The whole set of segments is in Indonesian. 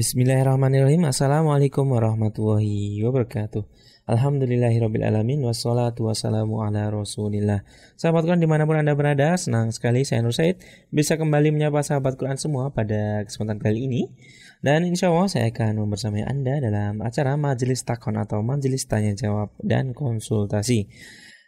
Bismillahirrahmanirrahim. Assalamualaikum warahmatullahi wabarakatuh. Alhamdulillahirrabbilalamin Wassalatu wassalamu ala rasulillah. Sahabat Quran di mana pun anda berada Senang sekali saya Nur Said Bisa kembali menyapa sahabat Quran semua pada kesempatan kali ini. Dan insya Allah saya akan membersamai anda dalam acara Majelis Takon atau Majelis Tanya Jawab dan Konsultasi.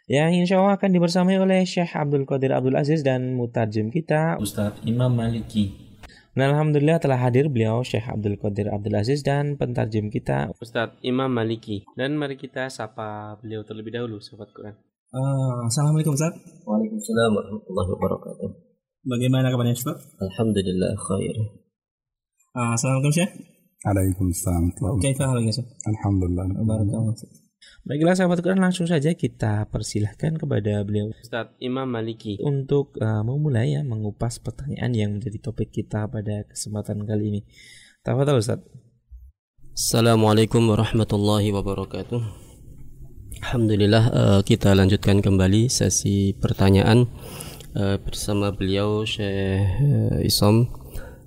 Yang insya Allah akan dibersamai oleh Syekh Abdul Qadir Abdul Aziz dan mutarjem kita Ustadz Imam Maliki dan Alhamdulillah telah hadir beliau Syekh Abdul Qadir Abdul Aziz dan pentarjem kita Ustadz Imam Maliki. Dan mari kita sapa beliau terlebih dahulu, Sobat Quran. Uh, Assalamualaikum Ustaz. Waalaikumsalam warahmatullahi wabarakatuh. Bagaimana kabarnya Ustaz? Alhamdulillah khair. Uh, Assalamualaikum Syekh. Waalaikumsalam. Kaifa halnya Ustaz? Alhamdulillah. Barakallahu Baiklah sahabat Quran langsung saja kita persilahkan kepada beliau Ustadz Imam Maliki untuk uh, memulai ya mengupas pertanyaan yang menjadi topik kita pada kesempatan kali ini. Tafadhol Ustadz. Assalamualaikum warahmatullahi wabarakatuh. Alhamdulillah uh, kita lanjutkan kembali sesi pertanyaan uh, bersama beliau Syekh uh, Isom.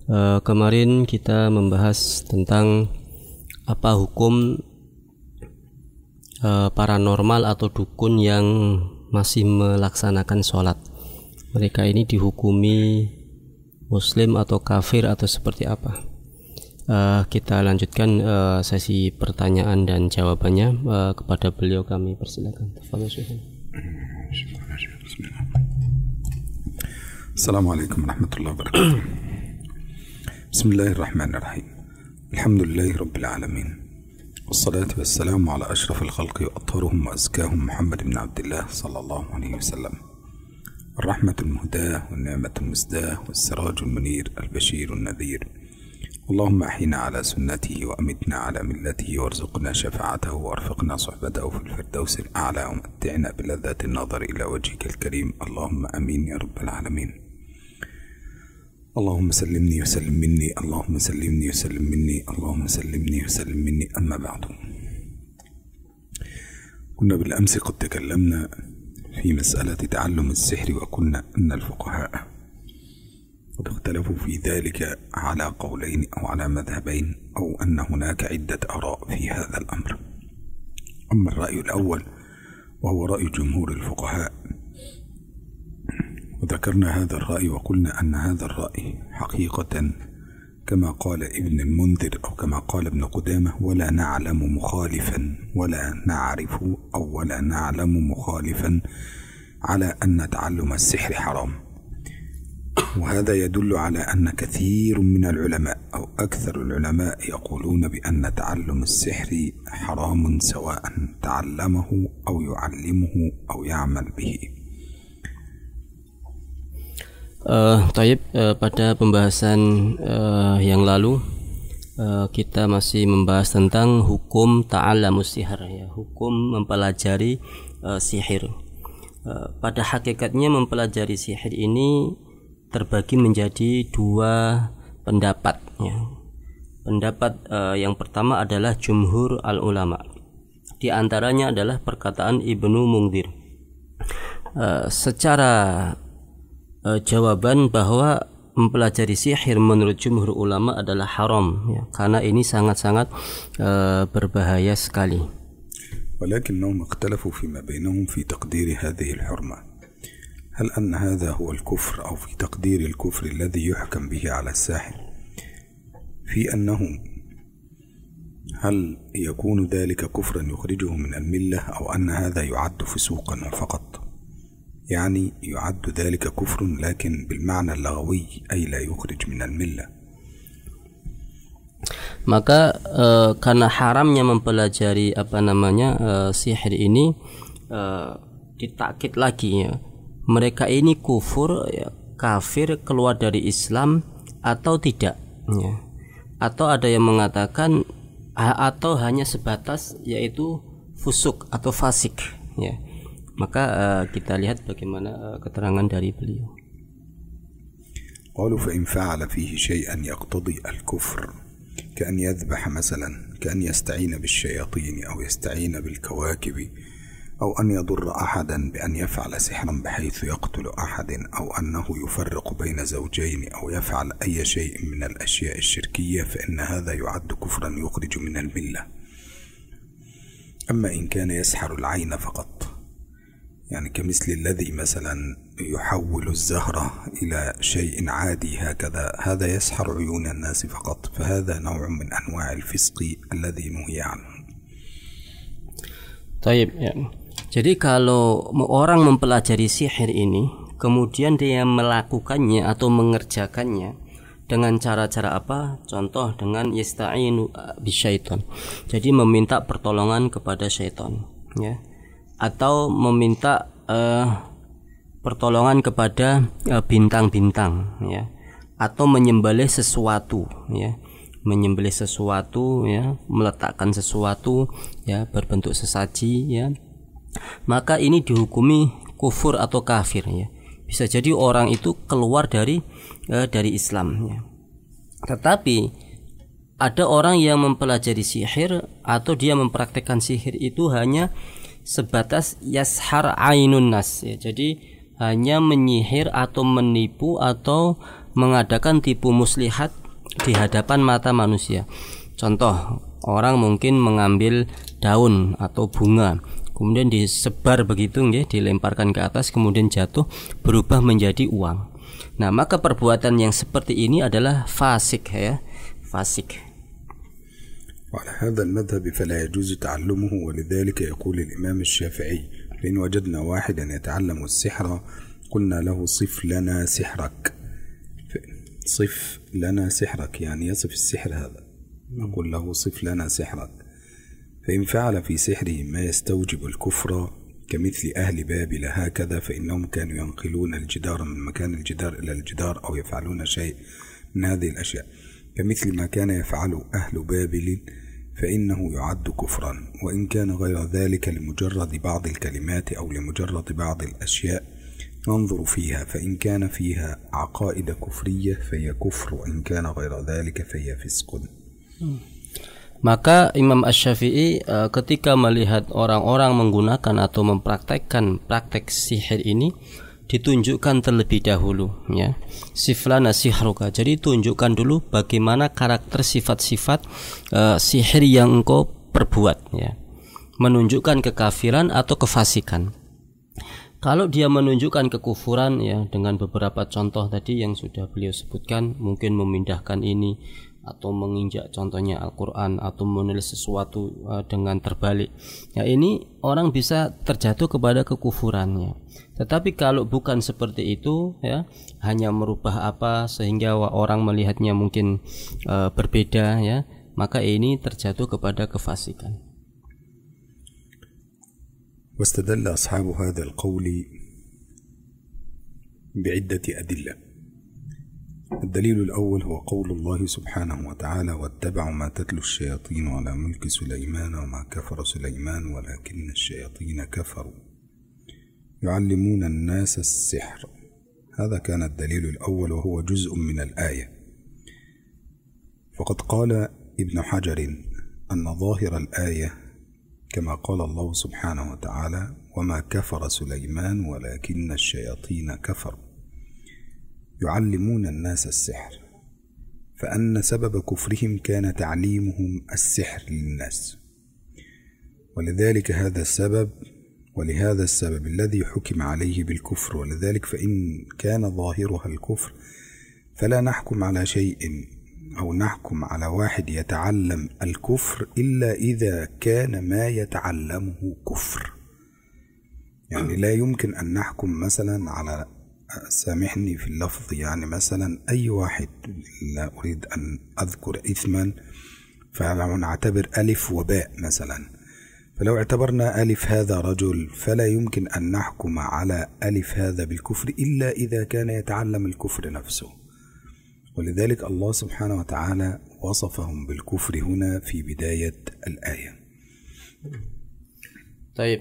Uh, kemarin kita membahas tentang apa hukum uh, paranormal atau dukun yang masih melaksanakan sholat. Mereka ini dihukumi muslim atau kafir atau seperti apa? Uh, kita lanjutkan uh, sesi pertanyaan dan jawabannya uh, kepada beliau kami persilakan. Assalamualaikum warahmatullahi wabarakatuh. Bismillahirrahmanirrahim. Alhamdulillahi rabbil alamin. والصلاة والسلام على أشرف الخلق وأطهرهم وأزكاهم محمد بن عبد الله صلى الله عليه وسلم. الرحمة المهداة والنعمة المسداة والسراج المنير البشير النذير. اللهم أحينا على سنته وأمتنا على ملته وارزقنا شفاعته وأرفقنا صحبته في الفردوس الأعلى ومتعنا بلذات النظر إلى وجهك الكريم. اللهم أمين يا رب العالمين. اللهم سلمني وسلم مني اللهم سلمني وسلم مني اللهم سلمني وسلم مني أما بعد. كنا بالأمس قد تكلمنا في مسألة تعلم السحر وقلنا أن الفقهاء قد اختلفوا في ذلك على قولين أو على مذهبين أو أن هناك عدة آراء في هذا الأمر. أما الرأي الأول وهو رأي جمهور الفقهاء وذكرنا هذا الرأي وقلنا أن هذا الرأي حقيقة كما قال ابن المنذر أو كما قال ابن قدامة ولا نعلم مخالفا ولا نعرف أو ولا نعلم مخالفا على أن تعلم السحر حرام. وهذا يدل على أن كثير من العلماء أو أكثر العلماء يقولون بأن تعلم السحر حرام سواء تعلمه أو يعلمه أو يعمل به. Uh, Taib uh, pada pembahasan uh, yang lalu uh, kita masih membahas tentang hukum ta'allamus sihir ya, hukum mempelajari uh, sihir. Uh, pada hakikatnya mempelajari sihir ini terbagi menjadi dua pendapat ya. Pendapat uh, yang pertama adalah jumhur al ulama. Di antaranya adalah perkataan Ibnu Mungdir. Uh, secara e, jawaban bahwa mempelajari sihir menurut jumhur ulama adalah haram ya, karena ini sangat-sangat e, berbahaya sekali. ولكنهم اختلفوا فيما بينهم في تقدير هذه الحرمة. هل أن هذا هو الكفر أو في تقدير الكفر الذي يحكم به على الساحر؟ في أنه هل يكون ذلك كفرا يخرجه من الملة أو أن هذا يعد فسوقا فقط؟ يعني يعد ذلك كفر لكن بالمعنى اللغوي أي لا يخرج من الملة maka e, karena haramnya mempelajari apa namanya e, sihir ini e, ditakit lagi ya mereka ini kufur ya, kafir keluar dari Islam atau tidak ya. atau ada yang mengatakan atau hanya sebatas yaitu fusuk atau fasik ya Maka uh, kita lihat bagaimana uh, keterangan dari beliau. قالوا فإن فعل فيه شيئا يقتضي الكفر كأن يذبح مثلا كأن يستعين بالشياطين أو يستعين بالكواكب أو أن يضر أحدا بأن يفعل سحرا بحيث يقتل أحد أو أنه يفرق بين زوجين أو يفعل أي شيء من الأشياء الشركية فإن هذا يعد كفرا يخرج من الملة أما إن كان يسحر العين فقط يعني كمثل الذي مثلا يحول الزهرة إلى شيء عادي هكذا هذا يسحر عيون الناس فقط فهذا نوع من أنواع الفسق الذي نهي عنه Taib, ya. Jadi kalau orang mempelajari sihir ini, kemudian dia melakukannya atau mengerjakannya dengan cara-cara apa? Contoh dengan yasta'inu bisyaiton. Jadi meminta pertolongan kepada syaitan, ya. Atau meminta uh, pertolongan kepada uh, bintang-bintang, ya. Atau menyembelih sesuatu, ya. Menyembelih sesuatu ya. Meletakkan sesuatu ya. Berbentuk sesaji ya. Maka ini dihukumi kufur atau kafir ya. Bisa jadi orang itu keluar dari eh, dari Islam ya. Tetapi ada orang yang mempelajari sihir atau dia mempraktekkan sihir itu hanya sebatas yashar ainun nas ya jadi hanya menyihir atau menipu atau mengadakan tipu muslihat di hadapan mata manusia. Contoh, orang mungkin mengambil daun atau bunga, kemudian disebar begitu nggih, dilemparkan ke atas kemudian jatuh berubah menjadi uang. Nah, maka perbuatan yang seperti ini adalah fasik ya, fasik. وعلى هذا المذهب فلا يجوز تعلمه ولذلك يقول الإمام الشافعي فإن وجدنا واحدا يتعلم السحر قلنا له صف لنا سحرك. صف لنا سحرك يعني يصف السحر هذا. نقول له صف لنا سحرك. فإن فعل في سحره ما يستوجب الكفر كمثل أهل بابل هكذا فإنهم كانوا ينقلون الجدار من مكان الجدار إلى الجدار أو يفعلون شيء من هذه الأشياء. كمثل ما كان يفعله أهل بابل فإنه يعد كفرا وإن كان غير ذلك لمجرد بعض الكلمات أو لمجرد بعض الأشياء ننظر فيها فإن كان فيها عقائد كفرية فهي كفر وإن كان غير ذلك فهي فسق. Maka Imam Ash-Syafi'i uh, ketika melihat orang-orang menggunakan atau mempraktekkan praktek sihir ini ditunjukkan terlebih dahulu ya. Siflana sihruka. Jadi tunjukkan dulu bagaimana karakter sifat-sifat uh, sihir yang engkau perbuat ya. Menunjukkan kekafiran atau kefasikan. Kalau dia menunjukkan kekufuran ya dengan beberapa contoh tadi yang sudah beliau sebutkan, mungkin memindahkan ini atau menginjak contohnya Al-Qur'an atau menulis sesuatu uh, dengan terbalik. Ya ini orang bisa terjatuh kepada kekufurannya. Tetapi kalau bukan seperti itu ya, hanya merubah apa sehingga orang melihatnya mungkin uh, berbeda ya, maka ini terjatuh kepada kefasikan. واستدل أصحاب هذا القول بعدة أدلة الدليل الأول هو قول الله سبحانه وتعالى واتبعوا ما تتلو الشياطين على ملك سليمان وما كفر سليمان ولكن الشياطين كفروا. يعلمون الناس السحر. هذا كان الدليل الأول وهو جزء من الآية. فقد قال ابن حجر أن ظاهر الآية كما قال الله سبحانه وتعالى وما كفر سليمان ولكن الشياطين كفروا. يعلمون الناس السحر فأن سبب كفرهم كان تعليمهم السحر للناس. ولذلك هذا السبب ولهذا السبب الذي حكم عليه بالكفر ولذلك فإن كان ظاهرها الكفر فلا نحكم على شيء أو نحكم على واحد يتعلم الكفر إلا إذا كان ما يتعلمه كفر. يعني لا يمكن أن نحكم مثلا على سامحني في اللفظ. يعني مثلا أي واحد لا أريد أن أذكر إثما فلو نعتبر ألف وباء مثلا. فلو اعتبرنا ألف هذا رجل فلا يمكن أن نحكم على ألف هذا بالكفر إلا إذا كان يتعلم الكفر نفسه. ولذلك الله سبحانه وتعالى وصفهم بالكفر هنا في بداية الآية. طيب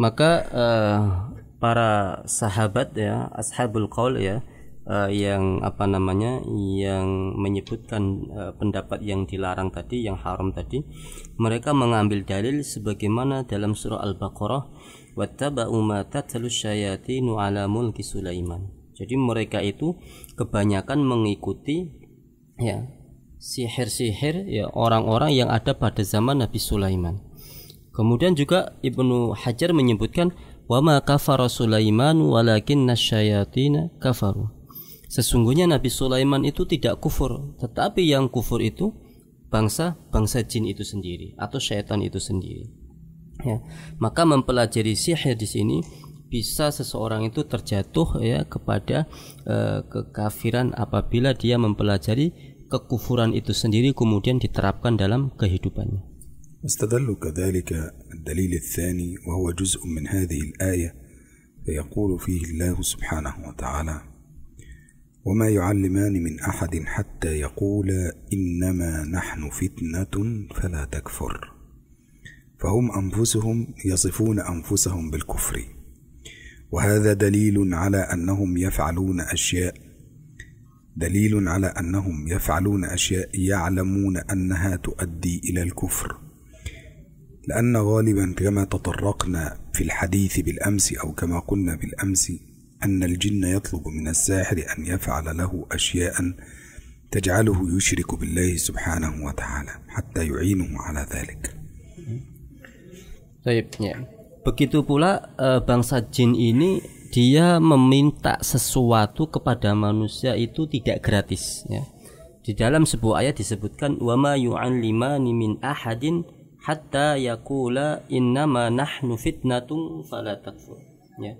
maka uh, para sahabat ya ashabul qaul ya uh, yang apa namanya yang menyebutkan uh, pendapat yang dilarang tadi yang haram tadi mereka mengambil dalil sebagaimana dalam surah Al-Baqarah wattaba'u ma tatlu syayatinu ala mulki Sulaiman. Jadi mereka itu kebanyakan mengikuti ya sihir-sihir ya orang-orang yang ada pada zaman Nabi Sulaiman. Kemudian juga Ibnu Hajar menyebutkan wama kafara Sulaiman walakin nasyayatina kafaru Sesungguhnya Nabi Sulaiman itu tidak kufur, tetapi yang kufur itu bangsa bangsa jin itu sendiri atau syaitan itu sendiri. Ya, maka mempelajari sihir di sini bisa seseorang itu terjatuh ya kepada uh, kekafiran apabila dia mempelajari kekufuran itu sendiri kemudian diterapkan dalam kehidupannya. استدلوا كذلك الدليل الثاني وهو جزء من هذه الآية فيقول فيه الله سبحانه وتعالى وما يعلمان من أحد حتى يقولا إنما نحن فتنة فلا تكفر فهم أنفسهم يصفون أنفسهم بالكفر وهذا دليل على أنهم يفعلون أشياء دليل على أنهم يفعلون أشياء يعلمون أنها تؤدي إلى الكفر. لان غالبا كما تطرقنا في الحديث بالامس او كما قلنا بالامس أن الجن يطلب من الساحر أن يفعل له أشياء تجعله يشرك بالله سبحانه وتعالى حتى يعينه على ذلك. Baik, ya. Begitu pula e, bangsa jin ini dia meminta sesuatu kepada manusia itu tidak gratis ya. Di dalam sebuah ayat disebutkan wa ma yu'allimani min ahadin hatta yaqula innama nahnu fitnatun fala takfur ya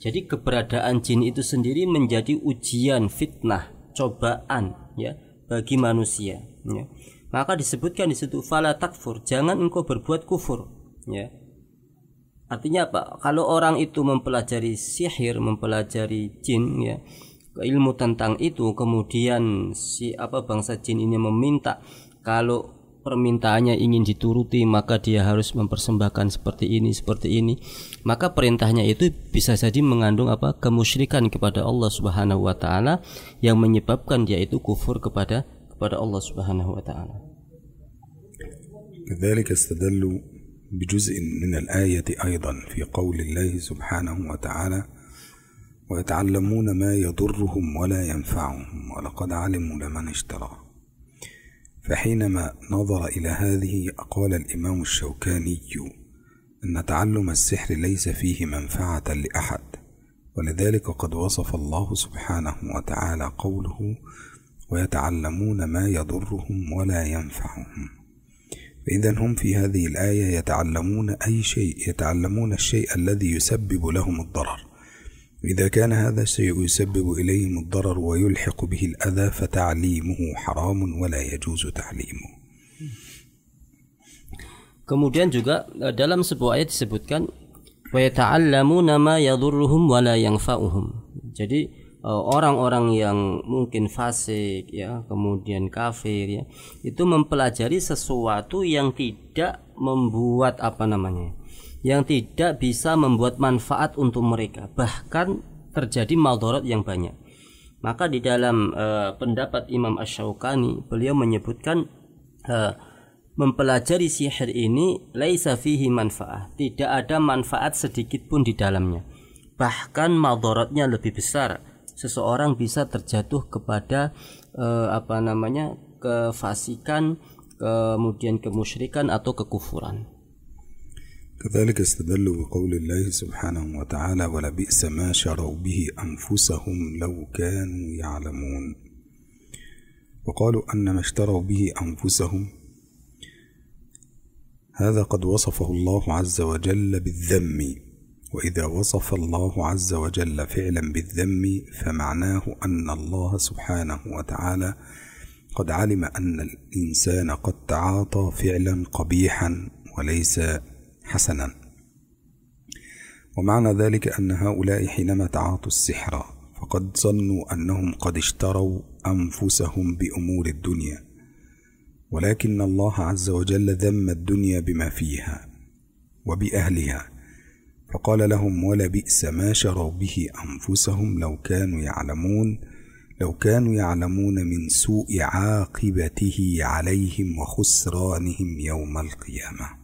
jadi keberadaan jin itu sendiri menjadi ujian fitnah, cobaan ya bagi manusia ya. Maka disebutkan di situ fala jangan engkau berbuat kufur ya. Artinya apa? Kalau orang itu mempelajari sihir, mempelajari jin ya, ilmu tentang itu kemudian si apa bangsa jin ini meminta kalau permintaannya ingin dituruti maka dia harus mempersembahkan seperti ini seperti ini maka perintahnya itu bisa jadi mengandung apa kemusyrikan kepada Allah Subhanahu wa taala yang menyebabkan dia itu kufur kepada kepada Allah Subhanahu wa taala كذلك استدلوا بجزء من الآية أيضا في قول الله سبحانه وتعالى ويتعلمون ما يضرهم ولا ينفعهم ولقد علموا لمن اشتراه فحينما نظر إلى هذه قال الإمام الشوكاني أن تعلم السحر ليس فيه منفعة لأحد ولذلك قد وصف الله سبحانه وتعالى قوله ويتعلمون ما يضرهم ولا ينفعهم فإذا هم في هذه الآية يتعلمون أي شيء يتعلمون الشيء الذي يسبب لهم الضرر. إذا كان هذا الشيء يسبب إليهم الضرر ويلحق به الأذى فتعليمه حرام ولا يجوز تعليمه Kemudian juga e, dalam sebuah ayat disebutkan wa yata'allamuna ma yadhurruhum wa la yanfa'uhum. Jadi e, orang-orang yang mungkin fasik ya, kemudian kafir ya, itu mempelajari sesuatu yang tidak membuat apa namanya? Yang tidak bisa membuat manfaat untuk mereka bahkan terjadi maldorot yang banyak. Maka di dalam uh, pendapat Imam Ash-Shawqani beliau menyebutkan uh, mempelajari sihir ini laisa fihi manfaat. Tidak ada manfaat sedikit pun di dalamnya. Bahkan maldorotnya lebih besar. Seseorang bisa terjatuh kepada uh, apa namanya kefasikan kemudian kemusyrikan atau kekufuran كذلك استدلوا بقول الله سبحانه وتعالى ولبئس ما شروا به أنفسهم لو كانوا يعلمون. وقالوا أن ما اشتروا به أنفسهم هذا قد وصفه الله عز وجل بالذم. وإذا وصف الله عز وجل فعلا بالذم فمعناه أن الله سبحانه وتعالى قد علم أن الإنسان قد تعاطى فعلا قبيحا وليس حسنا. ومعنى ذلك أن هؤلاء حينما تعاطوا السحر فقد ظنوا أنهم قد اشتروا أنفسهم بأمور الدنيا ولكن الله عز وجل ذم الدنيا بما فيها وبأهلها فقال لهم ولبئس ما شروا به أنفسهم لو كانوا يعلمون لو كانوا يعلمون من سوء عاقبته عليهم وخسرانهم يوم القيامة.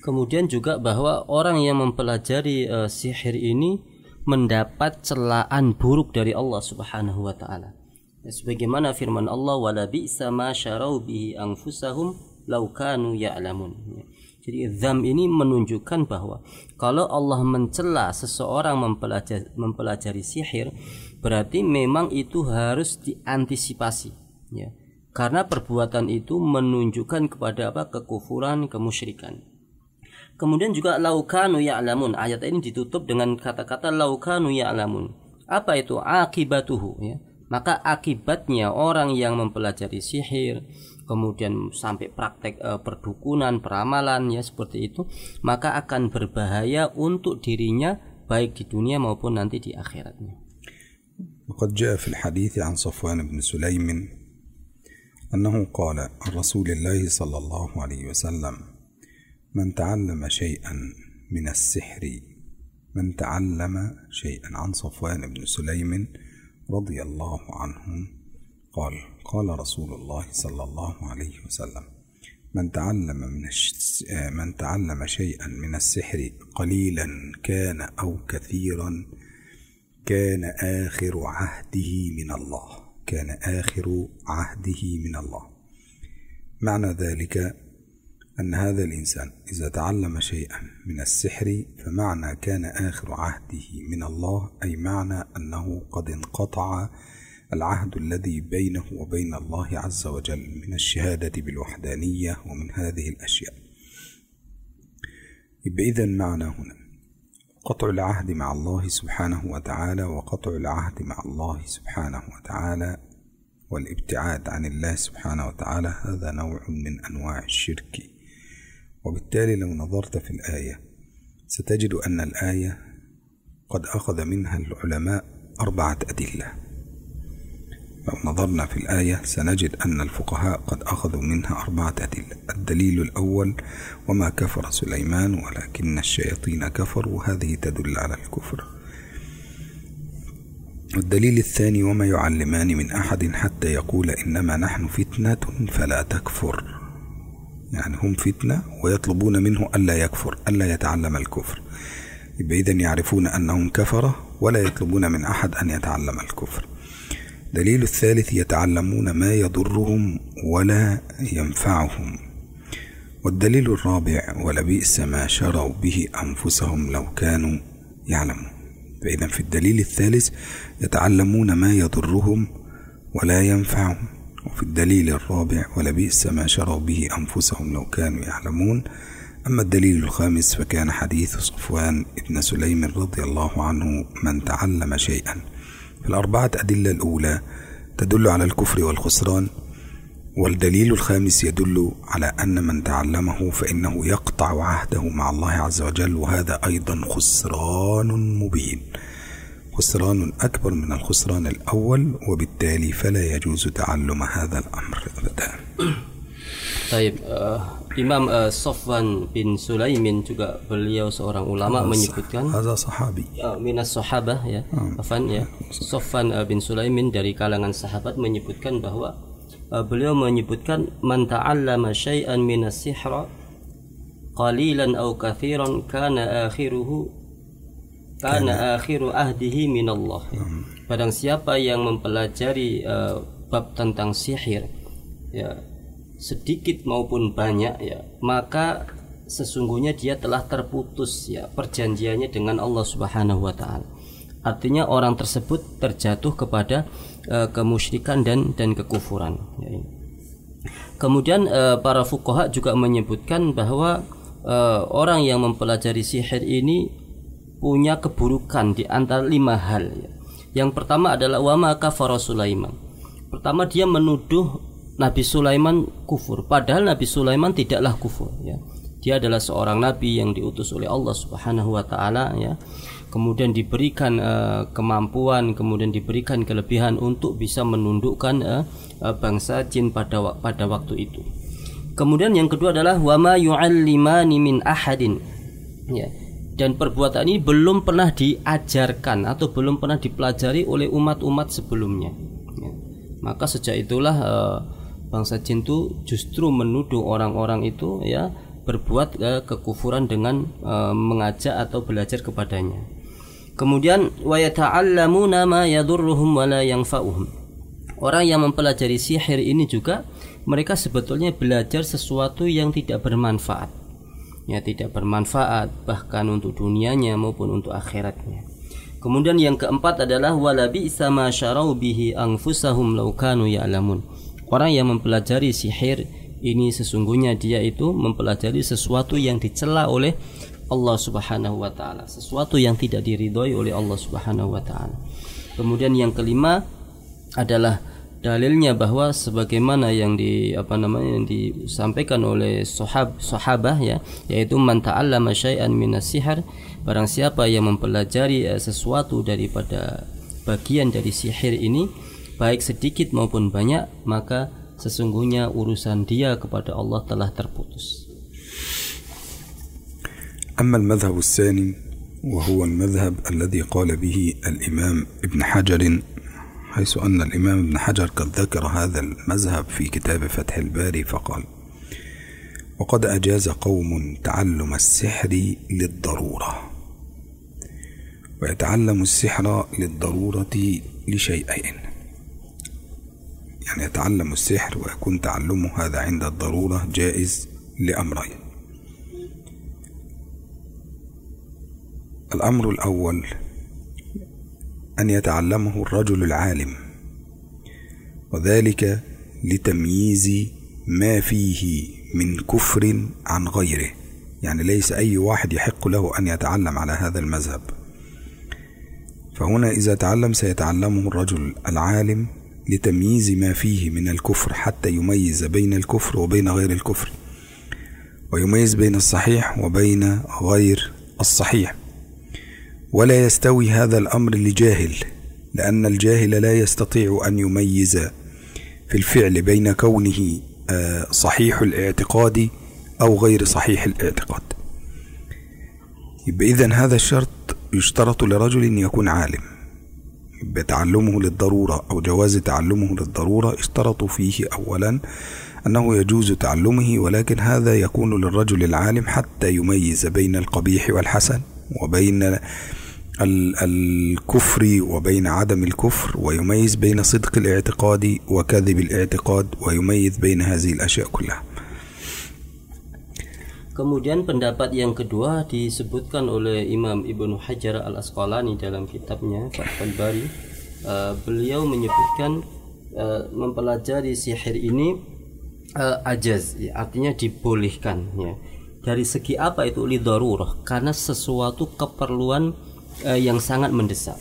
Kemudian juga bahwa orang yang mempelajari uh, sihir ini mendapat celaan buruk dari Allah Subhanahu wa taala. Ya, sebagaimana firman Allah wala bi'sa ma syarau bihi anfusahum law kanu ya'lamun. Ya. Jadi zam ini menunjukkan bahwa kalau Allah mencela seseorang mempelajari, mempelajari sihir berarti memang itu harus diantisipasi ya. Karena perbuatan itu menunjukkan kepada apa kekufuran, kemusyrikan. Kemudian juga laukanu ya'lamun. Ayat ini ditutup dengan kata-kata laukanu ya'lamun. Apa itu akibatuhu ya? Maka akibatnya orang yang mempelajari sihir, kemudian sampai praktek e, perdukunan, peramalan ya seperti itu, maka akan berbahaya untuk dirinya baik di dunia maupun nanti di akhiratnya. وقد جاء في الحديث عن صفوان بن سليم أنه قال عن رسول الله صلى الله عليه وسلم من تعلم شيئا من السحر من تعلم شيئا. عن صفوان بن سليم رضي الله عنه قال قال رسول الله صلى الله عليه وسلم من تعلم من من تعلم شيئا من السحر قليلا كان أو كثيرا كان آخر عهده من الله كان آخر عهده من الله. معنى ذلك أن هذا الإنسان إذا تعلم شيئا من السحر فمعنى كان آخر عهده من الله أي معنى أنه قد انقطع العهد الذي بينه وبين الله عز وجل من الشهادة بالوحدانية ومن هذه الأشياء. إذا معنى هنا قطع العهد مع الله سبحانه وتعالى وقطع العهد مع الله سبحانه وتعالى والابتعاد عن الله سبحانه وتعالى هذا نوع من أنواع الشرك. وبالتالي لو نظرت في الآية ستجد أن الآية قد أخذ منها العلماء أربعة أدلة. لو نظرنا في الآية سنجد أن الفقهاء قد أخذوا منها أربعة أدلة. الدليل الأول وما كفر سليمان ولكن الشياطين كفروا وهذه تدل على الكفر. والدليل الثاني وما يعلمان من أحد حتى يقول إنما نحن فتنة فلا تكفر. يعني هم فتنة ويطلبون منه ألا يكفر ألا يتعلم الكفر. يبقى إذا يعرفون أنهم كفرة ولا يطلبون من أحد أن يتعلم الكفر. دليل الثالث يتعلمون ما يضرهم ولا ينفعهم. والدليل الرابع ولبئس ما شروا به أنفسهم لو كانوا يعلمون. فإذا في الدليل الثالث يتعلمون ما يضرهم ولا ينفعهم. وفي الدليل الرابع ولبئس ما شروا به أنفسهم لو كانوا يعلمون أما الدليل الخامس فكان حديث صفوان ابن سليم رضي الله عنه من تعلم شيئا فالأربعة أدلة الأولى تدل على الكفر والخسران والدليل الخامس يدل على أن من تعلمه فإنه يقطع عهده مع الله عز وجل وهذا أيضا خسران مبين. خسران أكبر من الخسران الأول وبالتالي فلا يجوز تعلم هذا الأمر أبدا طيب uh, Imam uh, Sofwan bin Sulaimin juga beliau seorang ulama menyebutkan هذا صحابي uh, minas sahabah ya Afan ya Sofwan uh, bin Sulaimin dari kalangan sahabat menyebutkan bahwa uh, beliau menyebutkan man ta'allama syai'an minas sihra qalilan aw kathiran kana akhiruhu karena akhiru ahdihi minallah. Barang siapa yang mempelajari uh, bab tentang sihir ya sedikit maupun banyak ya maka sesungguhnya dia telah terputus ya perjanjiannya dengan Allah Subhanahu wa taala. Artinya orang tersebut terjatuh kepada uh, kemusyrikan dan dan kekufuran ya. Kemudian uh, para fuqaha juga menyebutkan bahwa uh, orang yang mempelajari sihir ini punya keburukan di antara lima hal. Ya. Yang pertama adalah wama kafara Sulaiman. Pertama dia menuduh Nabi Sulaiman kufur, padahal Nabi Sulaiman tidaklah kufur. Ya. Dia adalah seorang nabi yang diutus oleh Allah Subhanahu wa taala ya. Kemudian diberikan uh, kemampuan, kemudian diberikan kelebihan untuk bisa menundukkan uh, bangsa jin pada pada waktu itu. Kemudian yang kedua adalah wama yu'allimani min ahadin Ya. Dan perbuatan ini belum pernah diajarkan atau belum pernah dipelajari oleh umat-umat sebelumnya. Ya. Maka sejak itulah uh, bangsa jin itu justru menuduh orang-orang itu ya berbuat uh, kekufuran dengan uh, mengajak atau belajar kepadanya. Kemudian wa yata'allamuna ma yadurruhum wa la yanfa'uhum. Orang yang mempelajari sihir ini juga mereka sebetulnya belajar sesuatu yang tidak bermanfaat. Ya, tidak bermanfaat bahkan untuk dunianya maupun untuk akhiratnya. Kemudian yang keempat adalah walabi sama syarau bihi anfusahum law kanu ya'lamun. Orang yang mempelajari sihir ini sesungguhnya dia itu mempelajari sesuatu yang dicela oleh Allah Subhanahu wa taala, sesuatu yang tidak diridhoi oleh Allah Subhanahu wa taala. Kemudian yang kelima adalah dalilnya bahwa sebagaimana yang di apa namanya yang disampaikan oleh sahab sahabah ya yaitu man ta'allama syai'an minas sihar barang siapa yang mempelajari uh, sesuatu daripada bagian dari sihir ini baik sedikit maupun banyak maka sesungguhnya urusan dia kepada Allah telah terputus أما المذهب الثاني وهو المذهب الذي قال به الإمام ابن حجر حيث أن الإمام ابن حجر قد ذكر هذا المذهب في كتاب فتح الباري فقال وقد أجاز قوم تعلم السحر للضرورة ويتعلم السحر للضرورة لشيئين يعني يتعلم السحر ويكون تعلمه هذا عند الضرورة جائز لأمرين. الأمر الأول أن يتعلمه الرجل العالم وذلك لتمييز ما فيه من كفر عن غيره. يعني ليس أي واحد يحق له أن يتعلم على هذا المذهب. فهنا إذا تعلم سيتعلمه الرجل العالم لتمييز ما فيه من الكفر حتى يميز بين الكفر وبين غير الكفر ويميز بين الصحيح وبين غير الصحيح. ولا يستوي هذا الأمر لجاهل لأن الجاهل لا يستطيع أن يميز في الفعل بين كونه صحيح الاعتقاد أو غير صحيح الاعتقاد. اذا هذا الشرط يشترط لرجل ان يكون عالم. بتعلمه للضرورة أو جواز تعلمه للضرورة اشترطوا فيه اولا أنه يجوز تعلمه ولكن هذا يكون للرجل العالم حتى يميز بين القبيح والحسن وبين الكفر وبين عدم الكفر ويميز بين صدق الاعتقاد وكذب الاعتقاد ويميز بين هذه الأشياء كلها Kemudian pendapat yang kedua disebutkan oleh Imam Ibnu Hajar Al Asqalani dalam kitabnya Fathul Bari. Uh, beliau menyebutkan uh, mempelajari sihir ini uh, ajaz, ya, artinya dibolehkan. Ya. Dari segi apa itu lidorurah? Karena sesuatu keperluan uh, yang sangat mendesak.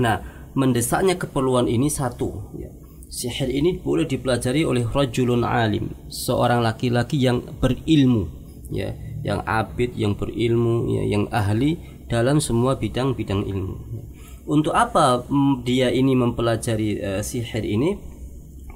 Nah, mendesaknya keperluan ini satu. Ya. Sihir ini boleh dipelajari oleh rajulun alim, seorang laki-laki yang berilmu ya yang abid yang berilmu ya yang ahli dalam semua bidang-bidang ilmu untuk apa dia ini mempelajari uh, sihir ini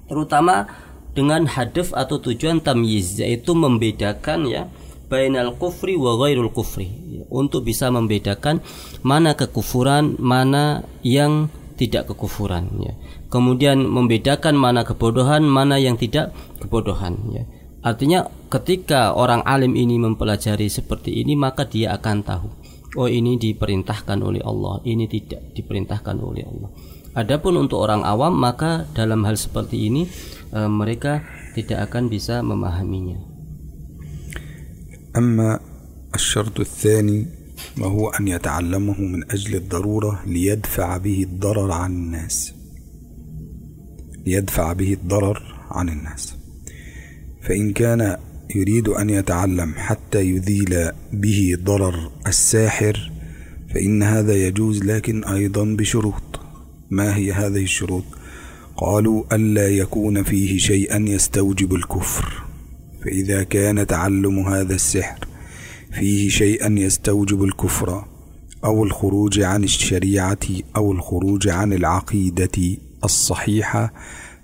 terutama dengan hadaf atau tujuan tamyiz yaitu membedakan ya bainal kufri wa ghairul kufri untuk bisa membedakan mana kekufuran, mana yang tidak kekufuran ya. Kemudian membedakan mana kebodohan, mana yang tidak kebodohan ya. Artinya ketika orang alim ini mempelajari seperti ini maka dia akan tahu oh ini diperintahkan oleh Allah, ini tidak diperintahkan oleh Allah. Adapun untuk orang awam maka dalam hal seperti ini e, mereka tidak akan bisa memahaminya. Amma الشرط الثاني وهو أن يتعلمه من أجل الضرورة ليدفع به الضرر عن الناس. ليدفع به الضرر عن الناس. فإن كان يريد أن يتعلم حتى يذيل به ضرر الساحر فإن هذا يجوز لكن أيضا بشروط. ما هي هذه الشروط؟ قالوا ألا يكون فيه شيئا يستوجب الكفر. فإذا كان تعلم هذا السحر فيه شيئا يستوجب الكفر أو الخروج عن الشريعة أو الخروج عن العقيدة الصحيحة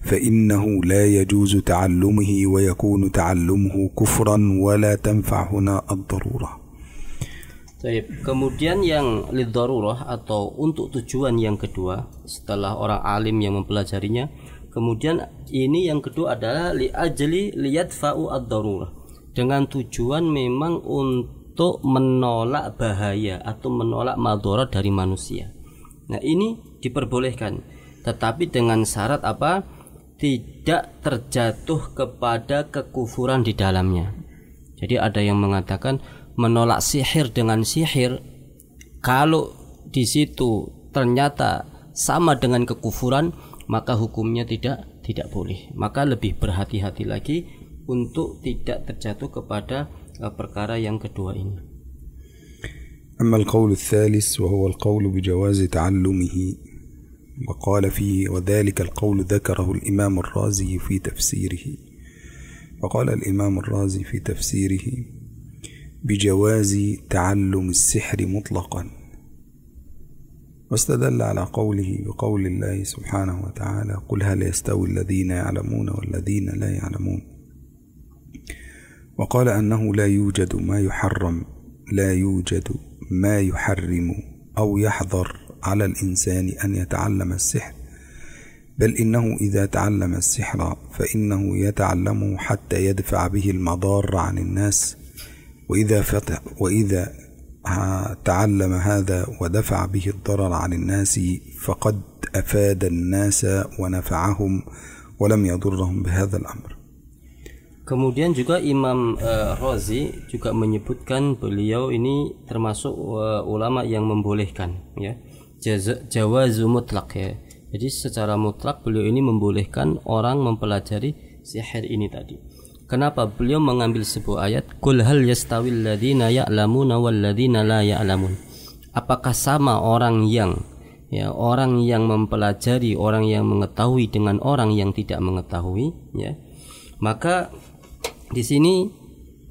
فإنه لا يجوز تعلمه ويكون تعلمه كفرا ولا تنفع هنا الضرورة Baik, kemudian yang lidarurah atau untuk tujuan yang kedua setelah orang alim yang mempelajarinya, kemudian ini yang kedua adalah li ajli liyadfa'u ad-darurah. Dengan tujuan memang untuk menolak bahaya atau menolak madarat dari manusia. Nah, ini diperbolehkan. Tetapi dengan syarat apa? Tidak terjatuh kepada kekufuran di dalamnya. Jadi ada yang mengatakan menolak sihir dengan sihir kalau di situ ternyata sama dengan kekufuran maka hukumnya tidak tidak boleh maka lebih berhati-hati lagi untuk tidak terjatuh kepada uh, perkara yang kedua ini. أما القول الثالث وهو القول بجواز تعلمه وقال فيه وذلك القول ذكره الإمام الرازي في تفسيره. وقال الإمام الرازي في تفسيره بجواز تعلم السحر مطلقا. واستدل على قوله بقول الله سبحانه وتعالى قل هل يستوي الذين يعلمون والذين لا يعلمون. وقال أنه لا يوجد ما يحرم لا يوجد ما يحرم أو يحظر على الإنسان أن يتعلم السحر بل إنه إذا تعلم السحر فإنه يتعلمه حتى يدفع به المضار عن الناس. وإذا فتح وإذا تعلم هذا ودفع به الضرر عن الناس فقد أفاد الناس ونفعهم ولم يضرهم بهذا الأمر. Kemudian juga Imam uh, Razi juga menyebutkan beliau ini termasuk uh, ulama yang membolehkan ya jawazu mutlak ya. Jadi secara mutlak beliau ini membolehkan orang mempelajari sihir ini tadi. Kenapa beliau mengambil sebuah ayat Kul hal yastawil ladina ya'lamuna wal ladina la ya'lamun Apakah sama orang yang ya orang yang mempelajari orang yang mengetahui dengan orang yang tidak mengetahui ya maka di sini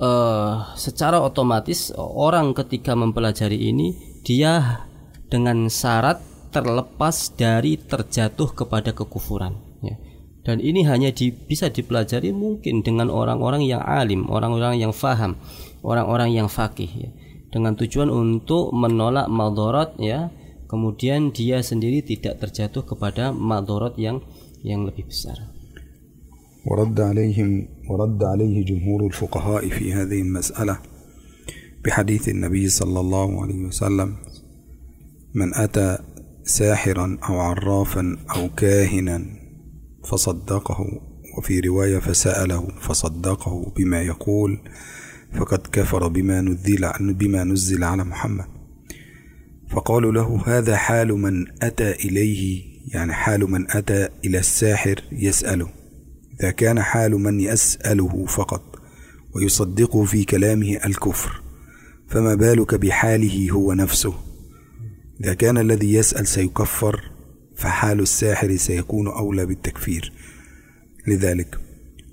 uh, secara otomatis orang ketika mempelajari ini dia dengan syarat terlepas dari terjatuh kepada kekufuran ya. dan ini hanya di, bisa dipelajari mungkin dengan orang-orang yang alim orang-orang yang faham orang-orang yang fakih ya. dengan tujuan untuk menolak madorot ya kemudian dia sendiri tidak terjatuh kepada madorot yang yang lebih besar ورد عليهم ورد عليه جمهور الفقهاء في هذه المسألة بحديث النبي صلى الله عليه وسلم من أتى ساحرا أو عرافا أو كاهنا فصدقه وفي رواية فسأله فصدقه بما يقول فقد كفر بما نزل بما نزل على محمد فقالوا له هذا حال من أتى إليه؟ يعني حال من أتى إلى الساحر يسأله. إذا كان حال من يسأله فقط ويصدقه في كلامه الكفر فما بالك بحاله هو نفسه؟ إذا كان الذي يسأل سيكفر فحال الساحر سيكون أولى بالتكفير. لذلك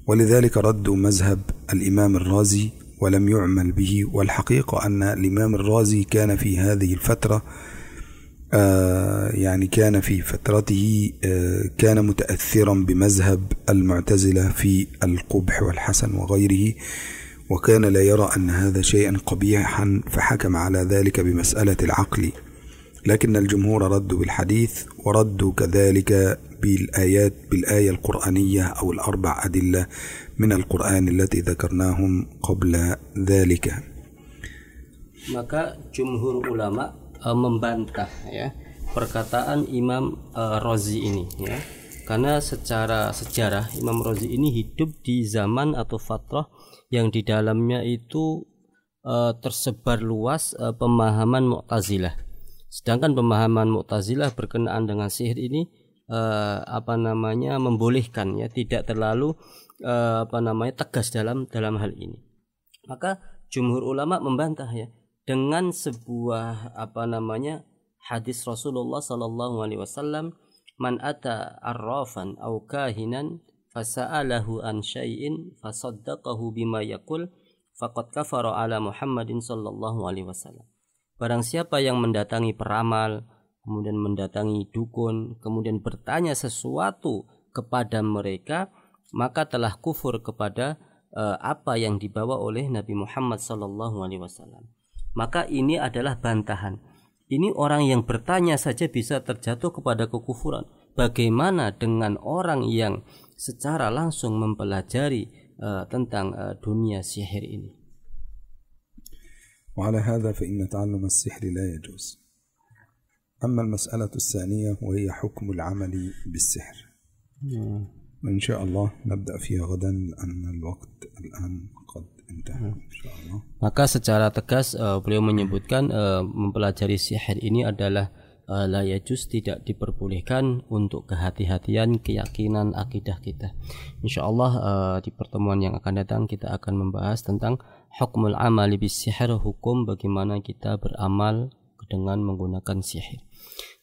ولذلك ردوا مذهب الإمام الرازي ولم يعمل به والحقيقة أن الإمام الرازي كان في هذه الفترة يعني كان في فترته آه، كان متأثرا بمذهب المعتزلة في القبح والحسن وغيره وكان لا يرى أن هذا شيئا قبيحا فحكم على ذلك بمسألة العقل. لكن الجمهور ردوا بالحديث وردوا كذلك بالآيات بالآية القرآنية أو الأربع أدلة من القرآن التي ذكرناهم قبل ذلك. Maka jumhur ulama uh, membantah ya perkataan Imam uh, Rozi ini ya. Karena secara sejarah Imam Rozi ini hidup di zaman atau fatrah yang di dalamnya itu uh, tersebar luas uh, pemahaman Mu'tazilah. Sedangkan pemahaman Mu'tazilah berkenaan dengan sihir ini uh, apa namanya membolehkan ya tidak terlalu uh, apa namanya tegas dalam dalam hal ini. Maka jumhur ulama membantah ya dengan sebuah apa namanya hadis Rasulullah sallallahu alaihi wasallam man ata arrafan au kahinan fasa'alahu an syai'in fasaddaqahu bima yaqul faqad kafara ala Muhammadin sallallahu alaihi wasallam. Barang siapa yang mendatangi peramal kemudian mendatangi dukun kemudian bertanya sesuatu kepada mereka maka telah kufur kepada uh, apa yang dibawa oleh Nabi Muhammad sallallahu alaihi wasallam maka ini adalah bantahan. Ini orang yang bertanya saja bisa terjatuh kepada kekufuran. Bagaimana dengan orang yang secara langsung mempelajari uh, tentang uh, dunia sihir ini? وعلى هذا فإن تعلم السحر لا يجوز أما المسألة الثانية وهي حكم العمل بالسحر وإن شاء الله نبدأ فيها غدا لأن الوقت الآن maka secara tegas uh, beliau menyebutkan uh, mempelajari sihir ini adalah eh, uh, layajus tidak diperbolehkan untuk kehati-hatian keyakinan akidah kita. Insyaallah uh, di pertemuan yang akan datang kita akan membahas tentang hukmul amali bisihir hukum bagaimana kita beramal dengan menggunakan sihir.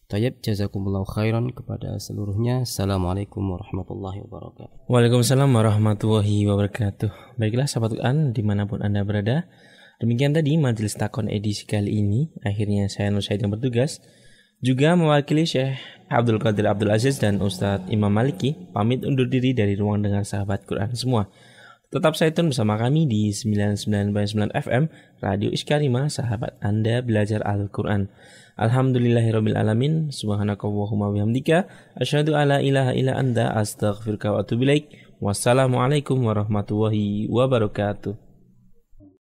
Tayyib jazakumullah khairan kepada seluruhnya. Assalamualaikum warahmatullahi wabarakatuh. Waalaikumsalam warahmatullahi wabarakatuh. Baiklah sahabat Quran di mana pun anda berada. Demikian tadi majelis takon edisi kali ini. Akhirnya saya Nur Said yang bertugas. Juga mewakili Syekh Abdul Qadir Abdul Aziz dan Ustadz Imam Maliki pamit undur diri dari ruang dengar sahabat Quran semua. Tetap saya tune bersama kami di 99.9 FM Radio Iskarima Sahabat Anda Belajar Al-Quran. Alhamdulillahirabbil alamin. Subhanakallahumma bihamdika asyhadu alla ilaha illa anta astaghfiruka wa atubu ilaik. Wassalamualaikum warahmatullahi wabarakatuh.